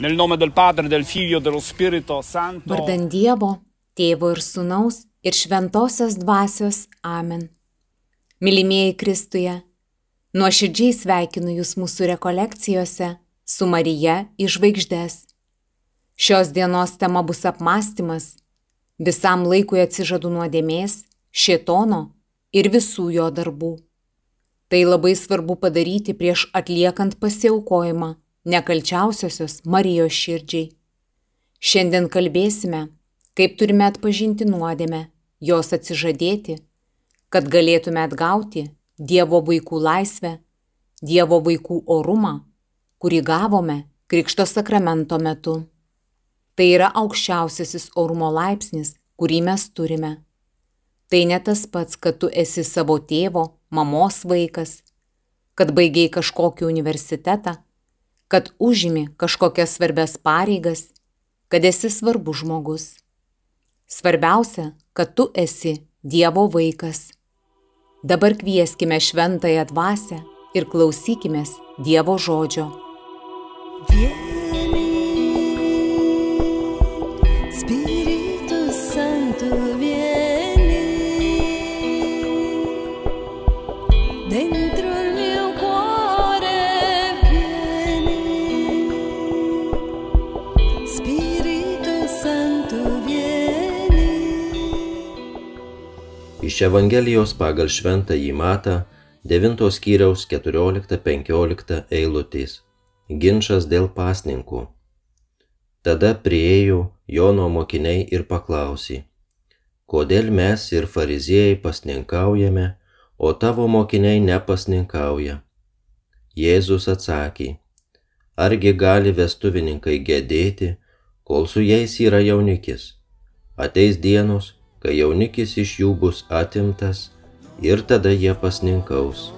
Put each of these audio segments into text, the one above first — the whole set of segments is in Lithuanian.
Nel nome del Padre, del Figlio e dello Spirito Santo. Vardan Dievo, Tėvo ir Sūnaus ir Šventosios Dvasios Amen. Mylimieji Kristuje, nuoširdžiai sveikinu Jūs mūsų rekolekcijose su Marija iš žvaigždės. Šios dienos tema bus apmąstymas, visam laikui atsižadu nuodėmės, šėtono ir visų jo darbų. Tai labai svarbu padaryti prieš atliekant pasiaukojimą nekalčiausiosios Marijos širdžiai. Šiandien kalbėsime, kaip turime atpažinti nuodėmę, jos atsižadėti, kad galėtume atgauti Dievo vaikų laisvę, Dievo vaikų orumą, kurį gavome Krikšto sakramento metu. Tai yra aukščiausiasis orumo laipsnis, kurį mes turime. Tai ne tas pats, kad tu esi savo tėvo, mamos vaikas, kad baigiai kažkokį universitetą, kad užimi kažkokias svarbias pareigas, kad esi svarbus žmogus. Svarbiausia, kad tu esi Dievo vaikas. Dabar kvieskime šventąją dvasę ir klausykime Dievo žodžio. Vieni, Iš Evangelijos pagal šventąjį matą 9 skyriaus 14-15 eilutės. Ginčas dėl pasninkų. Tada priejo Jono mokiniai ir paklausė, kodėl mes ir fariziejai pasninkaujame, o tavo mokiniai nepasninkauja. Jėzus atsakė, argi gali vestuvininkai gedėti, kol su jais yra jaunikis. Ateis dienos, kai jaunikis iš jų bus atimtas ir tada jie pasninkaus.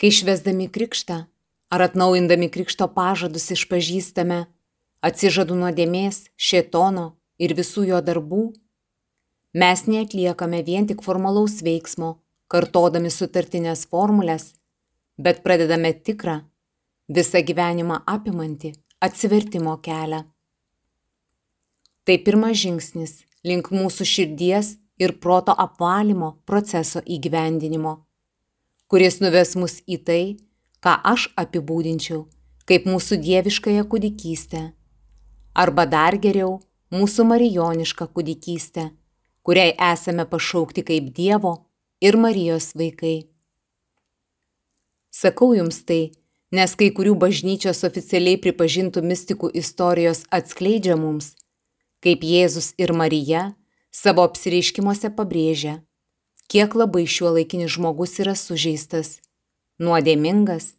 Kai švesdami krikštą ar atnaujindami krikšto pažadus išpažįstame, atsižadu nuodėmės, šėtono ir visų jo darbų, mes neatliekame vien tik formalaus veiksmo, kartodami sutartinės formulės, bet pradedame tikrą, visą gyvenimą apimantį atsivertimo kelią. Tai pirmas žingsnis link mūsų širdies ir proto apvalymo proceso įgyvendinimo, kuris nuves mus į tai, ką aš apibūdinčiau kaip mūsų dieviškąją kūdikystę, arba dar geriau mūsų marijonišką kūdikystę, kuriai esame pašaukti kaip Dievo ir Marijos vaikai. Sakau jums tai, nes kai kurių bažnyčios oficialiai pripažintų mistikų istorijos atskleidžia mums, kaip Jėzus ir Marija savo apsireiškimuose pabrėžia, kiek labai šiuo laikinis žmogus yra sužeistas, nuodėmingas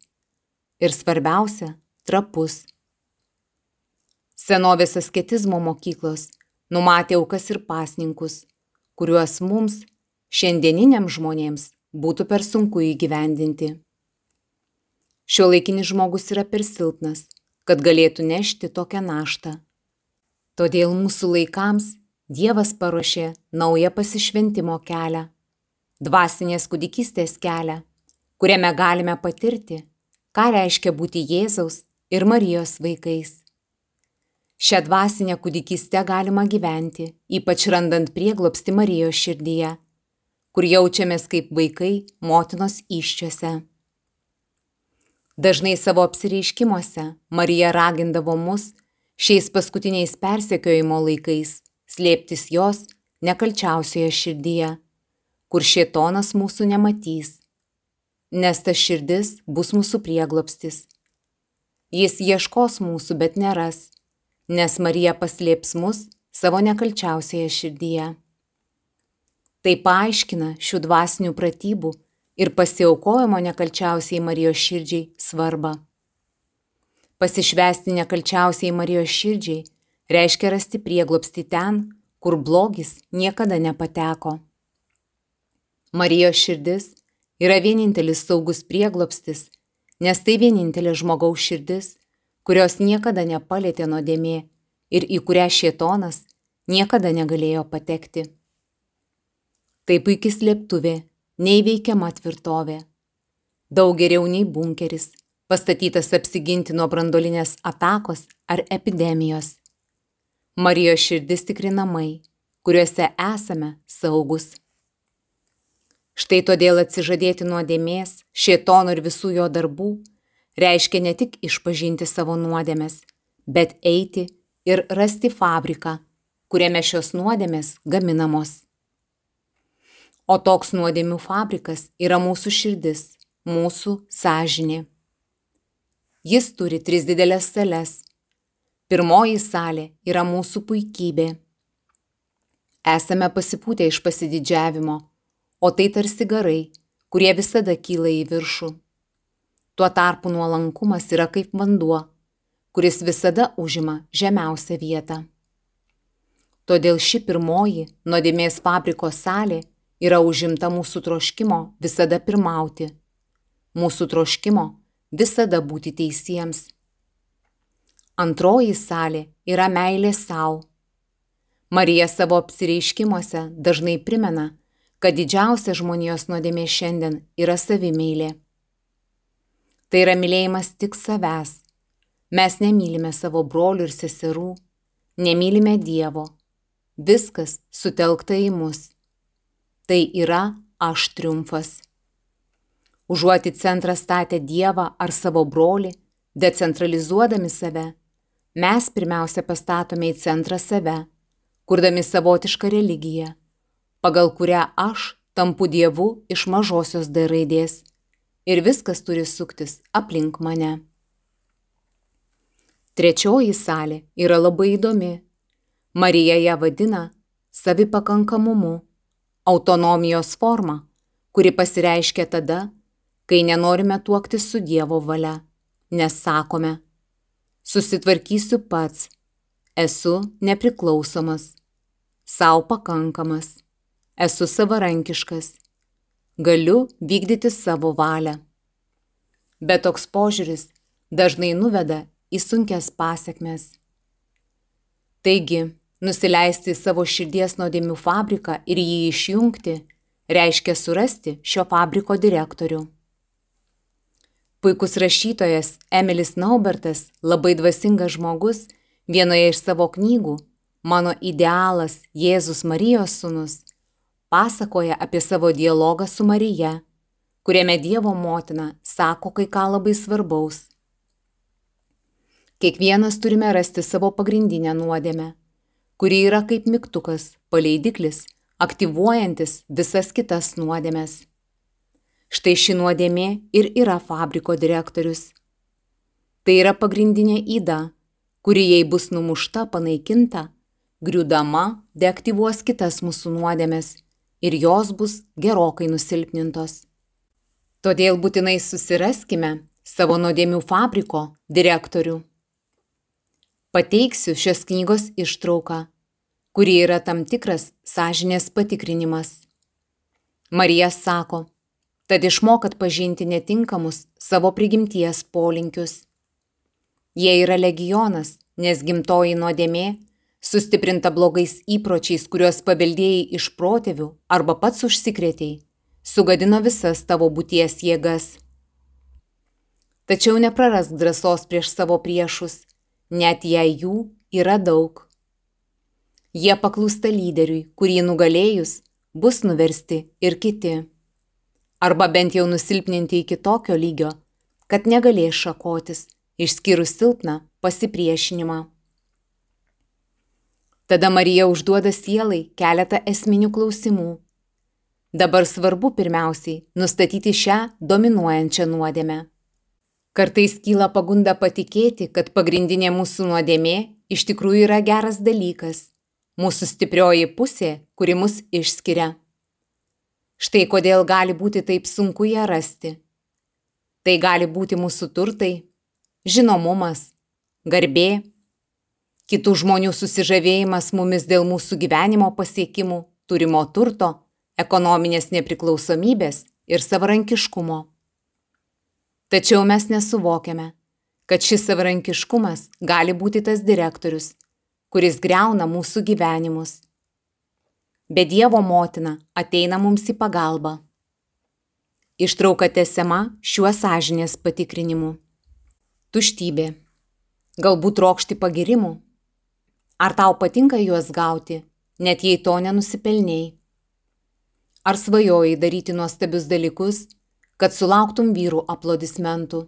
ir svarbiausia - trapus. Senovės asketizmo mokyklos numatė aukas ir pasninkus, kuriuos mums, šiandieniniams žmonėms, būtų per sunku įgyvendinti. Šio laikinis žmogus yra per silpnas, kad galėtų nešti tokią naštą. Todėl mūsų laikams Dievas paruošė naują pasišventimo kelią, dvasinės kūdikystės kelią, kuriame galime patirti, ką reiškia būti Jėzaus ir Marijos vaikais. Šią dvasinę kūdikystę galima gyventi, ypač randant prieglopsti Marijos širdyje, kur jaučiamės kaip vaikai motinos iščiose. Dažnai savo apsireiškimuose Marija ragindavo mus šiais paskutiniais persekiojimo laikais slėptis jos nekalčiausioje širdyje, kur šietonas mūsų nematys, nes ta širdis bus mūsų prieglopstis. Jis ieškos mūsų, bet neras, nes Marija paslėps mus savo nekalčiausioje širdyje. Tai paaiškina šių dvasinių pratybų ir pasiaukojimo nekalčiausiai Marijos širdžiai svarbą. Pasišvesti nekalčiausiai Marijos širdžiai reiškia rasti prieglopsti ten, kur blogis niekada nepateko. Marijos širdis yra vienintelis saugus prieglopstis, nes tai vienintelė žmogaus širdis, kurios niekada nepalėtė nuodėmė ir į kurią šietonas niekada negalėjo patekti. Tai puikiai slėptuvė, neįveikiama tvirtovė. Daug geriau nei bunkeris, pastatytas apsiginti nuo brandolinės atakos ar epidemijos. Marijos širdis tikri namai, kuriuose esame saugus. Štai todėl atsižadėti nuodėmės, šėtono ir visų jo darbų reiškia ne tik išpažinti savo nuodėmės, bet eiti ir rasti fabriką, kuriame šios nuodėmės gaminamos. O toks nuodėmių fabrikas yra mūsų širdis, mūsų sąžinė. Jis turi tris didelės sales Pirmoji salė yra mūsų puikybė. Esame pasipūtę iš pasididžiavimo, o tai tarsi garai, kurie visada kyla į viršų. Tuo tarpu nuolankumas yra kaip vanduo, kuris visada užima žemiausią vietą. Todėl ši pirmoji nuodėmės fabriko salė yra užimta mūsų troškimo visada pirmauti, mūsų troškimo visada būti teisiems. Antroji salė yra meilė savo. Marija savo apsireiškimuose dažnai primena, kad didžiausia žmonijos nuodėmė šiandien yra savimeilė. Tai yra mylėjimas tik savęs. Mes nemylime savo brolių ir seserų, nemylime Dievo. Viskas sutelkta į mus. Tai yra aš triumfas. Užuoti centrą statę Dievą ar savo brolį, decentralizuodami save, Mes pirmiausia pastatome į centrą save, kurdami savotišką religiją, pagal kurią aš tampu Dievu iš mažosios D raidės ir viskas turi suktis aplink mane. Trečioji salė yra labai įdomi. Marija ją vadina savipakankamumu, autonomijos forma, kuri pasireiškia tada, kai nenorime tuoktis su Dievo valia, nes sakome, susitvarkysiu pats, esu nepriklausomas, savo pakankamas, esu savarankiškas, galiu vykdyti savo valią. Bet toks požiūris dažnai nuveda į sunkes pasiekmes. Taigi, nusileisti į savo širdies nuodėmių fabriką ir jį išjungti reiškia surasti šio fabriko direktorių. Puikus rašytojas Emilis Naubertas, labai dvasingas žmogus, vienoje iš savo knygų Mano idealas Jėzus Marijos sūnus pasakoja apie savo dialogą su Marija, kuriame Dievo motina sako kai ką labai svarbaus. Kiekvienas turime rasti savo pagrindinę nuodėmę, kuri yra kaip mygtukas, paleidiklis, aktyvuojantis visas kitas nuodėmės. Štai ši nuodėmė ir yra fabriko direktorius. Tai yra pagrindinė įda, kuri jei bus numušta, panaikinta, griūdama deaktyvuos kitas mūsų nuodėmės ir jos bus gerokai nusilpnintos. Todėl būtinai susiraskime savo nuodėmių fabriko direktorių. Pateiksiu šios knygos ištrauką, kuri yra tam tikras sąžinės patikrinimas. Marija sako, tad išmokat pažinti netinkamus savo prigimties polinkius. Jie yra legionas, nes gimtoji nuodėmė, sustiprinta blogais įpročiais, kuriuos paveldėjai iš protėvių arba pats užsikrėtėjai, sugadino visas tavo būties jėgas. Tačiau neprarask drąsos prieš savo priešus, net jei jų yra daug. Jie paklūsta lyderiui, kurį nugalėjus bus nuversti ir kiti. Arba bent jau nusilpninti iki tokio lygio, kad negalės šakotis išskyrus silpną pasipriešinimą. Tada Marija užduoda sielai keletą esminių klausimų. Dabar svarbu pirmiausiai nustatyti šią dominuojančią nuodėmę. Kartais kyla pagunda patikėti, kad pagrindinė mūsų nuodėmė iš tikrųjų yra geras dalykas, mūsų stiprioji pusė, kuri mus išskiria. Štai kodėl gali būti taip sunku ją rasti. Tai gali būti mūsų turtai, žinomumas, garbė, kitų žmonių susižavėjimas mumis dėl mūsų gyvenimo pasiekimų, turimo turto, ekonominės nepriklausomybės ir savarankiškumo. Tačiau mes nesuvokiame, kad šis savarankiškumas gali būti tas direktorius, kuris greuna mūsų gyvenimus. Bet Dievo motina ateina mums į pagalbą. Ištrauka tęsiama šiuo sąžinės patikrinimu. Tuštybė. Galbūt trokšti pagirimų. Ar tau patinka juos gauti, net jei to nenusipelniai? Ar svajojai daryti nuostabius dalykus, kad sulauktum vyrų aplodismentų?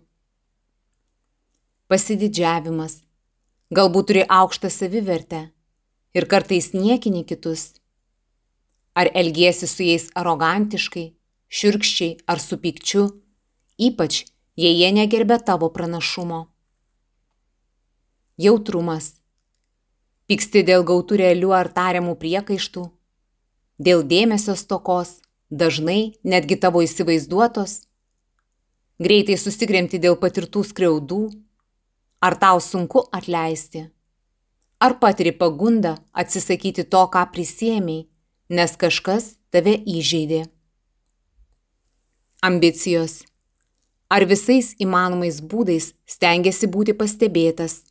Pasididžiavimas. Galbūt turi aukštą savivertę ir kartais niekini kitus. Ar elgiesi su jais arogantiškai, širkščiai ar su pykčiu, ypač jei jie negerbė tavo pranašumo. Jautrumas. Pyksti dėl gautų realių ar tariamų priekaištų, dėl dėmesio stokos, dažnai netgi tavo įsivaizduotos, greitai susigremti dėl patirtų skriaudų, ar tau sunku atleisti, ar patiri pagundą atsisakyti to, ką prisėmiai, nes kažkas tave įžeidė. Ambicijos. Ar visais įmanomais būdais stengiasi būti pastebėtas?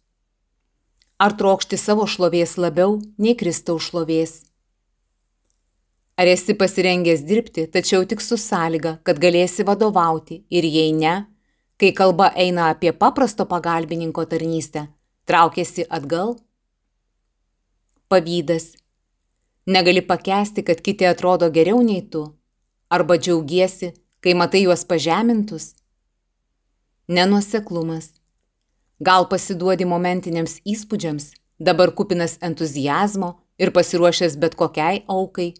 Ar trokšti savo šlovės labiau nei Kristaus šlovės? Ar esi pasirengęs dirbti, tačiau tik su sąlyga, kad galėsi vadovauti ir jei ne, kai kalba eina apie paprasto pagalbininko tarnystę, traukiasi atgal? Pavydas. Negali pakesti, kad kiti atrodo geriau nei tu, arba džiaugiesi, kai matai juos pažemintus? Nenuoseklumas. Gal pasiduodi momentiniams įspūdžiams, dabar kupinas entuzijazmo ir pasiruošęs bet kokiai aukai,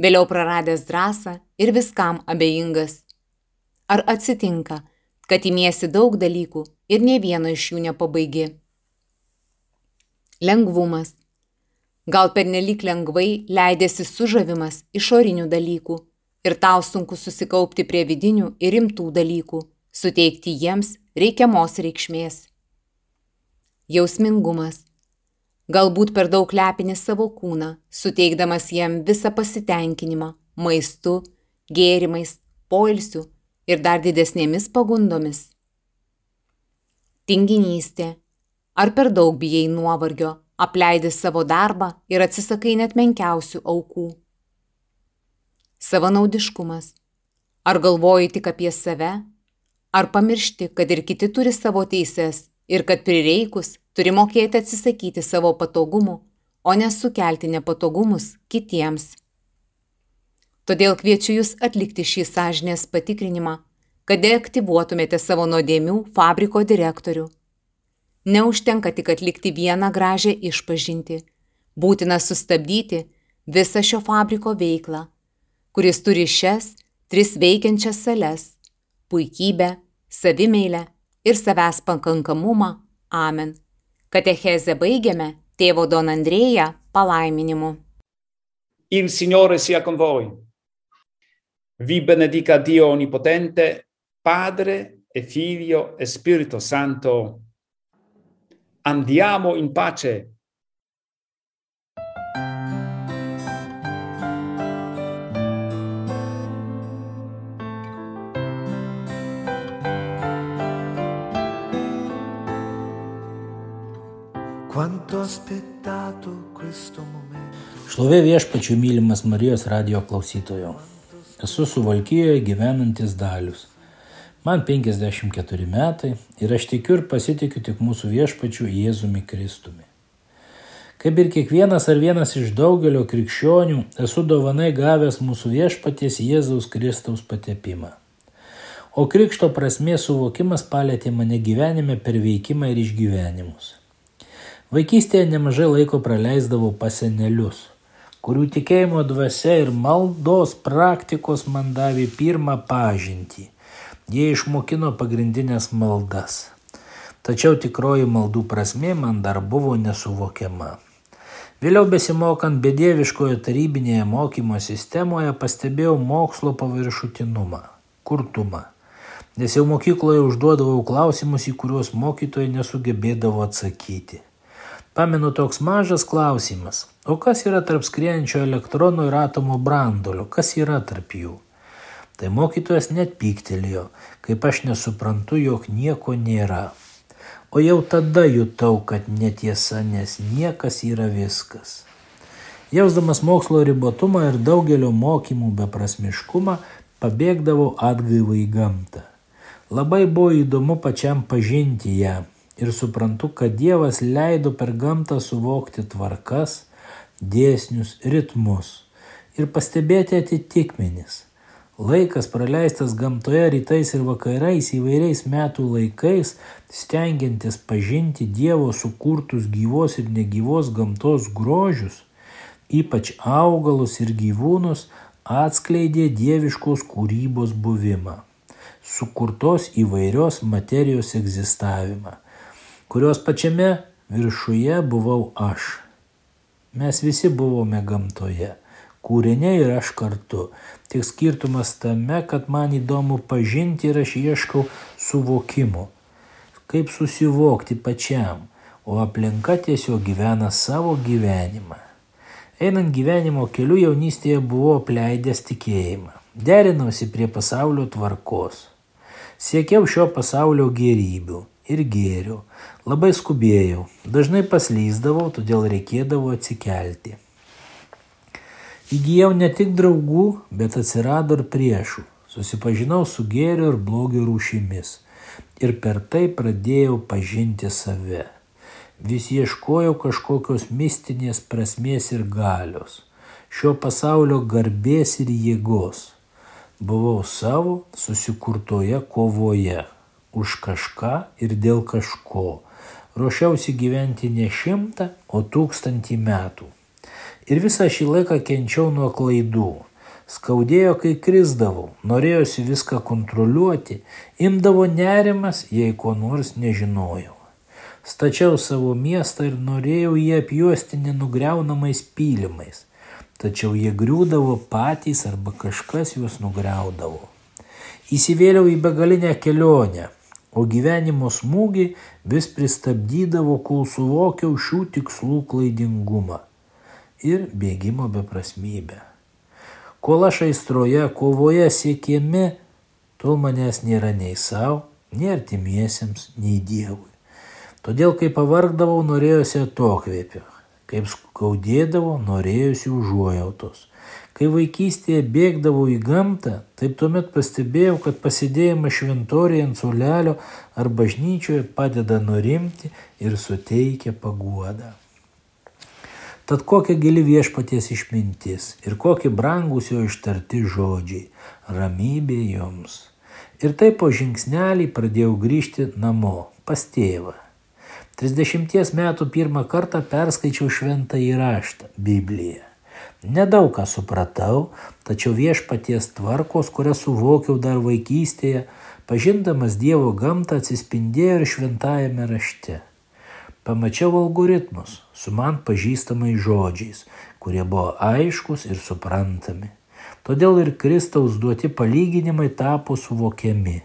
vėliau praradęs drąsą ir viskam abejingas. Ar atsitinka, kad imiesi daug dalykų ir ne vieno iš jų nepabaigi? Lengvumas. Gal pernelyg lengvai leidėsi sužavimas išorinių dalykų ir tau sunku susikaupti prie vidinių ir rimtų dalykų suteikti jiems reikiamos reikšmės. Jausmingumas. Galbūt per daug lepini savo kūną, suteikdamas jam visą pasitenkinimą maistu, gėrimais, poilsiu ir dar didesnėmis pagundomis. Tinginystė. Ar per daug bijai nuovargio, apleidai savo darbą ir atsisakai net menkiausių aukų? Savanaudiškumas. Ar galvoji tik apie save, ar pamiršti, kad ir kiti turi savo teises ir kad prireikus turi mokėti atsisakyti savo patogumų, o nesukelti nepatogumus kitiems. Todėl kviečiu Jūs atlikti šį sąžinės patikrinimą, kad deaktyvuotumėte savo nuodėmių fabriko direktorių. Neužtenka tik atlikti vieną gražią išpažinti, būtina sustabdyti visą šio fabriko veiklą, kuris turi šias tris veikiančias sales - puikybę, savimeilę ir savęs pakankamumą. Amen. Katechezę baigiame tėvo Don Andrėja palaiminimu. Il Signore sia con voi. Vi benedica Dio Onnipotente, Padre e Figlio e Spirito Santo. Andiamo in pace. Quanto aspettato questo momento. Šlovė viešpačių mylimas Marijos radio klausytojo. Esu Suvalkijoje gyvenantis dalius. Man 54 metai ir aš tikiu ir pasitikiu tik mūsų viešpačių Jėzumi Kristumi. Kaip ir kiekvienas ar vienas iš daugelio krikščionių, esu dovanai gavęs mūsų viešpaties Jėzaus Kristaus patepimą. O krikšto prasmės suvokimas palėtė mane gyvenime per veikimą ir išgyvenimus. Vaikystėje nemažai laiko praleisdavau pas senelius, kurių tikėjimo dvasia ir maldos praktikos man davė pirmą pažintį. Jie išmokino pagrindinės maldas. Tačiau tikroji maldų prasme man dar buvo nesuvokiama. Vėliau besimokant bedieviškoje tarybinėje mokymo sistemoje pastebėjau mokslo paviršutinumą, kurtumą. Nes jau mokykloje užduodavau klausimus, į kuriuos mokytojai nesugebėdavo atsakyti. Pamenu toks mažas klausimas. O kas yra tarp skrienčio elektronų ir atomo brandolio? Kas yra tarp jų? Tai mokytojas net pyktelėjo, kaip aš nesuprantu, jog nieko nėra. O jau tada jutau, kad netiesa, nes niekas yra viskas. Jausdamas mokslo ribotumą ir daugelio mokymų beprasmiškumą, pabėgdavau atgaivą į gamtą. Labai buvo įdomu pačiam pažinti ją ir suprantu, kad Dievas leido per gamtą suvokti tvarkas, dėsnius, ritmus ir pastebėti atitikmenis. Laikas praleistas gamtoje rytais ir vakarais įvairiais metų laikais, stengiantis pažinti Dievo sukurtus gyvos ir negyvos gamtos grožius, ypač augalus ir gyvūnus, atskleidė dieviškos kūrybos buvimą, sukurtos įvairios materijos egzistavimą, kurios pačiame viršuje buvau aš. Mes visi buvome gamtoje, kūriniai ir aš kartu. Tik skirtumas tame, kad man įdomu pažinti ir aš ieškau suvokimo, kaip susivokti pačiam, o aplinka tiesiog gyvena savo gyvenimą. Einant gyvenimo keliu jaunystėje buvau apleidęs tikėjimą, derinausi prie pasaulio tvarkos. Siekiau šio pasaulio gerybių ir gėrių, labai skubėjau, dažnai paslyzdavau, todėl reikėdavo atsikelti. Įgyjau ne tik draugų, bet atsirado ir priešų. Susipažinau su gėrio ir blogio rūšimis ir per tai pradėjau pažinti save. Vis ieškojau kažkokios mistinės prasmės ir galios, šio pasaulio garbės ir jėgos. Buvau savo susikurtoje kovoje už kažką ir dėl kažko. Ruošiausi gyventi ne šimtą, o tūkstantį metų. Ir visą šį laiką kenčiau nuo klaidų. Skaudėjo, kai krizdavau, norėjosi viską kontroliuoti, imdavo nerimas, jei ko nors nežinojau. Stačiau savo miestą ir norėjau jį apjuosti nenugriaunamais pylimais, tačiau jie griūdavo patys arba kažkas juos nugriaudavo. Įsivėliau į begalinę kelionę, o gyvenimo smūgį vis pristabdydavo, kol suvokiau šių tikslų klaidingumą ir bėgimo beprasmybę. Kol aš aistroje, kovoje siekėmi, tol manęs nėra nei savo, nei artimiesiems, nei Dievui. Todėl, kai pavargdavau, norėjosi atokvėpio, kaip skaudėdavo, norėjosi užuojautos. Kai vaikystėje bėgdavau į gamtą, taip tuomet pastebėjau, kad pasidėjimas šventorėje ant sulelio ar bažnyčioje padeda nurimti ir suteikia paguodą. Tad kokia gili viešpaties išmintis ir kokie brangus jo ištarti žodžiai - ramybė joms. Ir taip po žingsnelį pradėjau grįžti namo, pas tėvą. 30 metų pirmą kartą perskaičiau šventą įraštą - Bibliją. Nedaug ką supratau, tačiau viešpaties tvarkos, kurias suvokiau dar vaikystėje, pažindamas Dievo gamtą atsispindėjo ir šventajame rašte. Pamačiau algoritmus su man pažįstamais žodžiais, kurie buvo aiškus ir suprantami. Todėl ir Kristaus duoti palyginimai tapo suvokiami.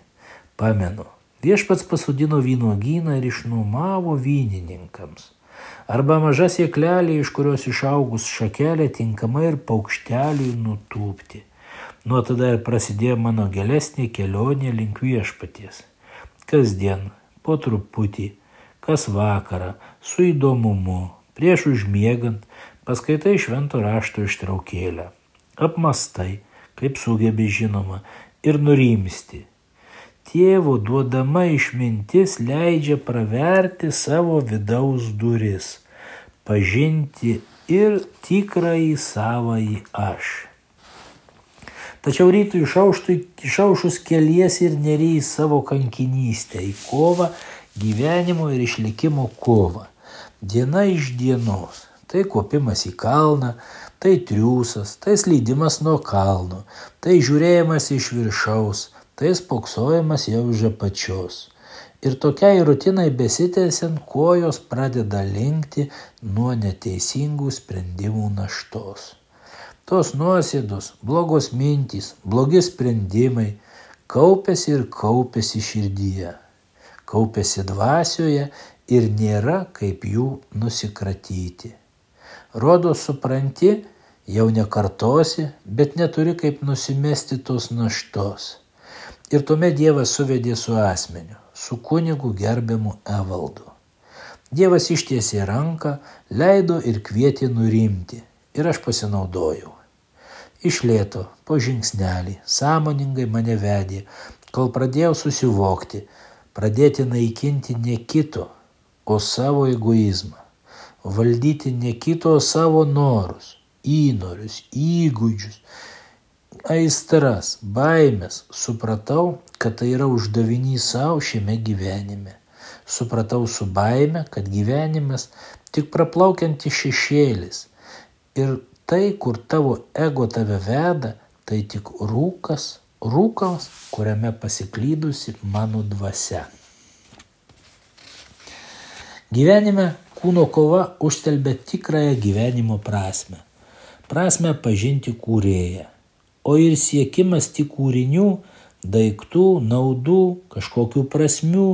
Pamenu, viešpats pasodino vynuogyną ir išnuomavo vynininkams arba maža sieklelė, iš kurios išaugus šakelė tinkamai ir paukšteliui nutūpti. Nuo tada ir prasidėjo mano gilesnė kelionė link viešpaties. Kasdien, po truputį, kas vakarą, su įdomumu, prieš užmiegant, paskaitai švento rašto ištraukėlę. Apmastai, kaip sugebi žinoma, ir nurimsti tėvo duodama išmintis leidžia praverti savo vidaus duris, pažinti ir tikrąjį savąjį aš. Tačiau rytų išaušus keliesi ir neri į savo kankinystę, į kovą, gyvenimo ir išlikimo kovą. Diena iš dienos. Tai kopimas į kalną, tai triūsas, tai slydimas nuo kalno, tai žiūrėjimas iš viršaus, tai spoksojimas jau iš apačios. Ir tokiai rutinai besitęsiant kojos pradeda linkti nuo neteisingų sprendimų naštos. Tos nuosėdos, blogos mintys, blogi sprendimai kaupėsi ir kaupėsi širdyje, kaupėsi dvasioje ir nėra kaip jų nusikratyti. Rodo supranti, jau nekartosi, bet neturi kaip nusimesti tos naštos. Ir tuomet Dievas suvedė su asmeniu, su kunigu gerbiamu Evaldu. Dievas ištiesė ranką, leido ir kvietė nurimti. Ir aš pasinaudojau. Iš lėto, po žingsnelį, sąmoningai mane vedė, kol pradėjau susivokti, pradėti naikinti ne kito, o savo egoizmą. Valdyti ne kito, o savo norus, įnorius, įgūdžius aistras, baimės, supratau, kad tai yra uždavinys savo šiame gyvenime. Supratau su baime, kad gyvenimas tik praplaukiantis šešėlis. Ir tai, kur tavo ego tave veda, tai tik rūkas, rūkas, kuriame pasiklydusi mano dvasia. Gyvenime kūno kova užstelbė tikrąją gyvenimo prasme. Prasme pažinti kūrėją o ir siekimas tik kūrinių, daiktų, naudų, kažkokių prasmių,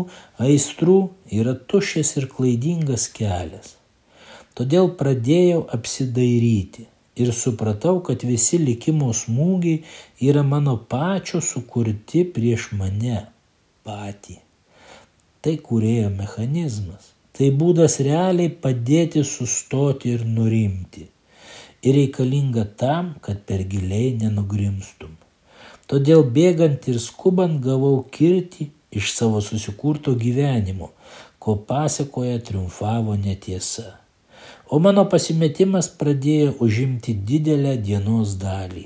aistrų yra tuščias ir klaidingas kelias. Todėl pradėjau apsidairyti ir supratau, kad visi likimo smūgiai yra mano pačio sukurti prieš mane patį. Tai kūrėjo mechanizmas. Tai būdas realiai padėti sustoti ir nurimti ir reikalinga tam, kad per giliai nenugrimstum. Todėl bėgant ir skubant gavau kirti iš savo susikurto gyvenimo, ko pasakoje triumfavo netiesa. O mano pasimetimas pradėjo užimti didelę dienos dalį.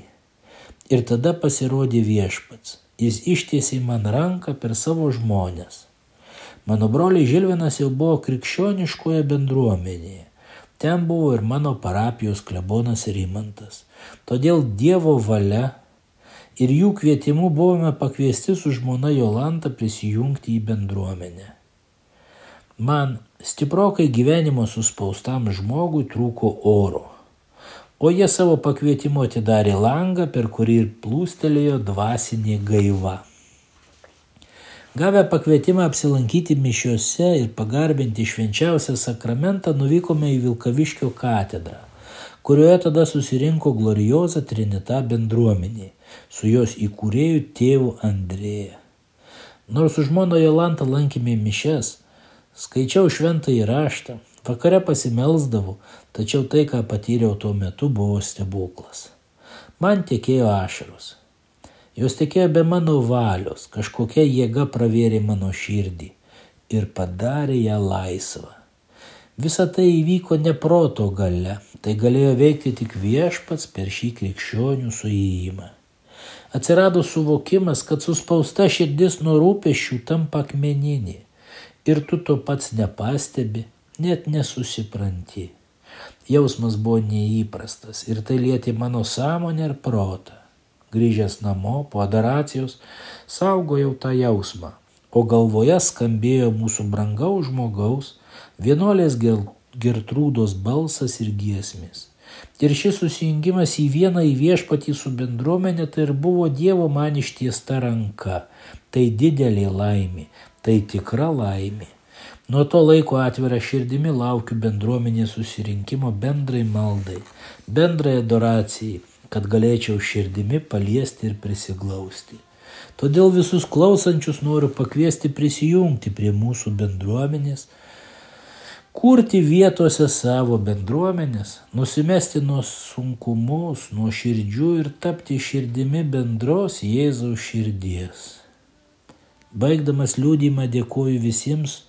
Ir tada pasirodė viešpats. Jis ištiesė man ranką per savo žmonės. Mano broliai Žilvinas jau buvo krikščioniškoje bendruomenėje. Ten buvo ir mano parapijos klebonas Rimantas. Todėl Dievo valia ir jų kvietimu buvome pakviesti su žmona Jolanta prisijungti į bendruomenę. Man stiprokai gyvenimo suspaustam žmogui trūko oro, o jie savo pakvietimu atidarė langą, per kurį ir plūstelėjo dvasinė gaiva. Gavę pakvietimą apsilankyti mišiuose ir pagarbinti švenčiausią sakramentą, nuvykome į Vilkaviškio katedrą, kurioje tada susirinko glorioza Trinita bendruomenė su jos įkūrėjų tėvu Andrėja. Nors su žmona Jolanta lankėme mišes, skaičiau šventąjį raštą, vakare pasimelsdavau, tačiau tai, ką patyriau tuo metu, buvo stebuklas. Man tekėjo ašaros. Jos tekėjo be mano valios, kažkokia jėga pravėrė mano širdį ir padarė ją laisvą. Visa tai įvyko ne proto gale, tai galėjo veikti tik viešpats per šį krikščionių suįėjimą. Atsirado suvokimas, kad suspausta širdis nuo rūpešių tampa akmeninė ir tu to pats nepastebi, net nesusipranti. Jausmas buvo neįprastas ir tai lietė mano sąmonę ir protą. Grįžęs namo po adoracijos, saugojau tą jausmą, o galvoje skambėjo mūsų brangaus žmogaus, vienolės gertrūdos balsas ir giesmės. Ir šis susijungimas į vieną į viešpatį su bendruomenė tai ir buvo Dievo man ištiesta ranka. Tai didelė laimė, tai tikra laimė. Nuo to laiko atvira širdimi laukiu bendruomenės susirinkimo bendrai maldai, bendrai adoracijai, kad galėčiau širdimi paliesti ir prisiglausti. Todėl visus klausančius noriu pakviesti prisijungti prie mūsų bendruomenės, kurti vietose savo bendruomenės, nusimesti nuo sunkumus, nuo širdžių ir tapti širdimi bendros Jėzaus širdies. Baigdamas liūdimą dėkoju visiems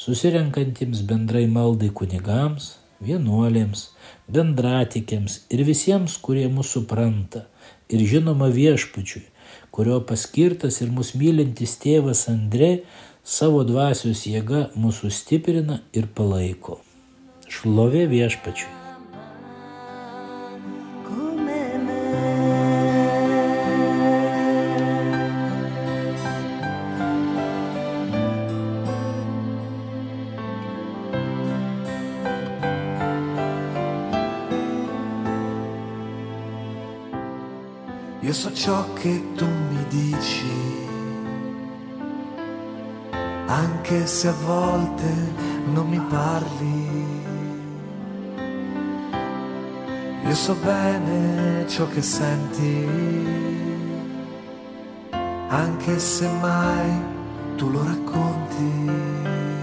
susirenkantiems bendrai maldai kunigams, vienuolėms, bendratikiams ir visiems, kurie mus supranta ir žinoma viešpačiui, kurio paskirtas ir mus mylintis tėvas Andrė savo dvasios jėga mūsų stiprina ir palaiko. Šlovė viešpačiui. Io so ciò che tu mi dici, anche se a volte non mi parli. Io so bene ciò che senti, anche se mai tu lo racconti.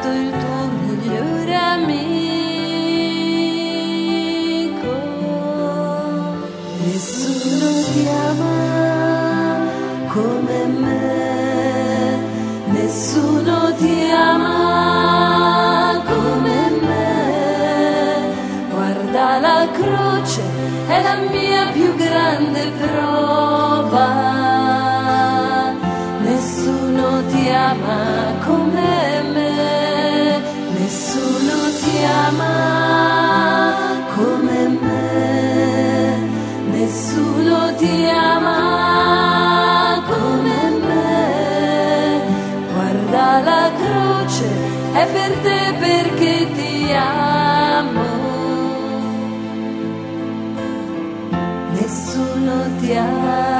Stato il tuo migliore amico. Nessuno ti ama come me, nessuno ti ama come me. Guarda la croce, è la mia più grande prova. Nessuno ti ama come me, ci ama come me, nessuno ti ama come me. Guarda la croce, è per te perché ti amo. Nessuno ti ama.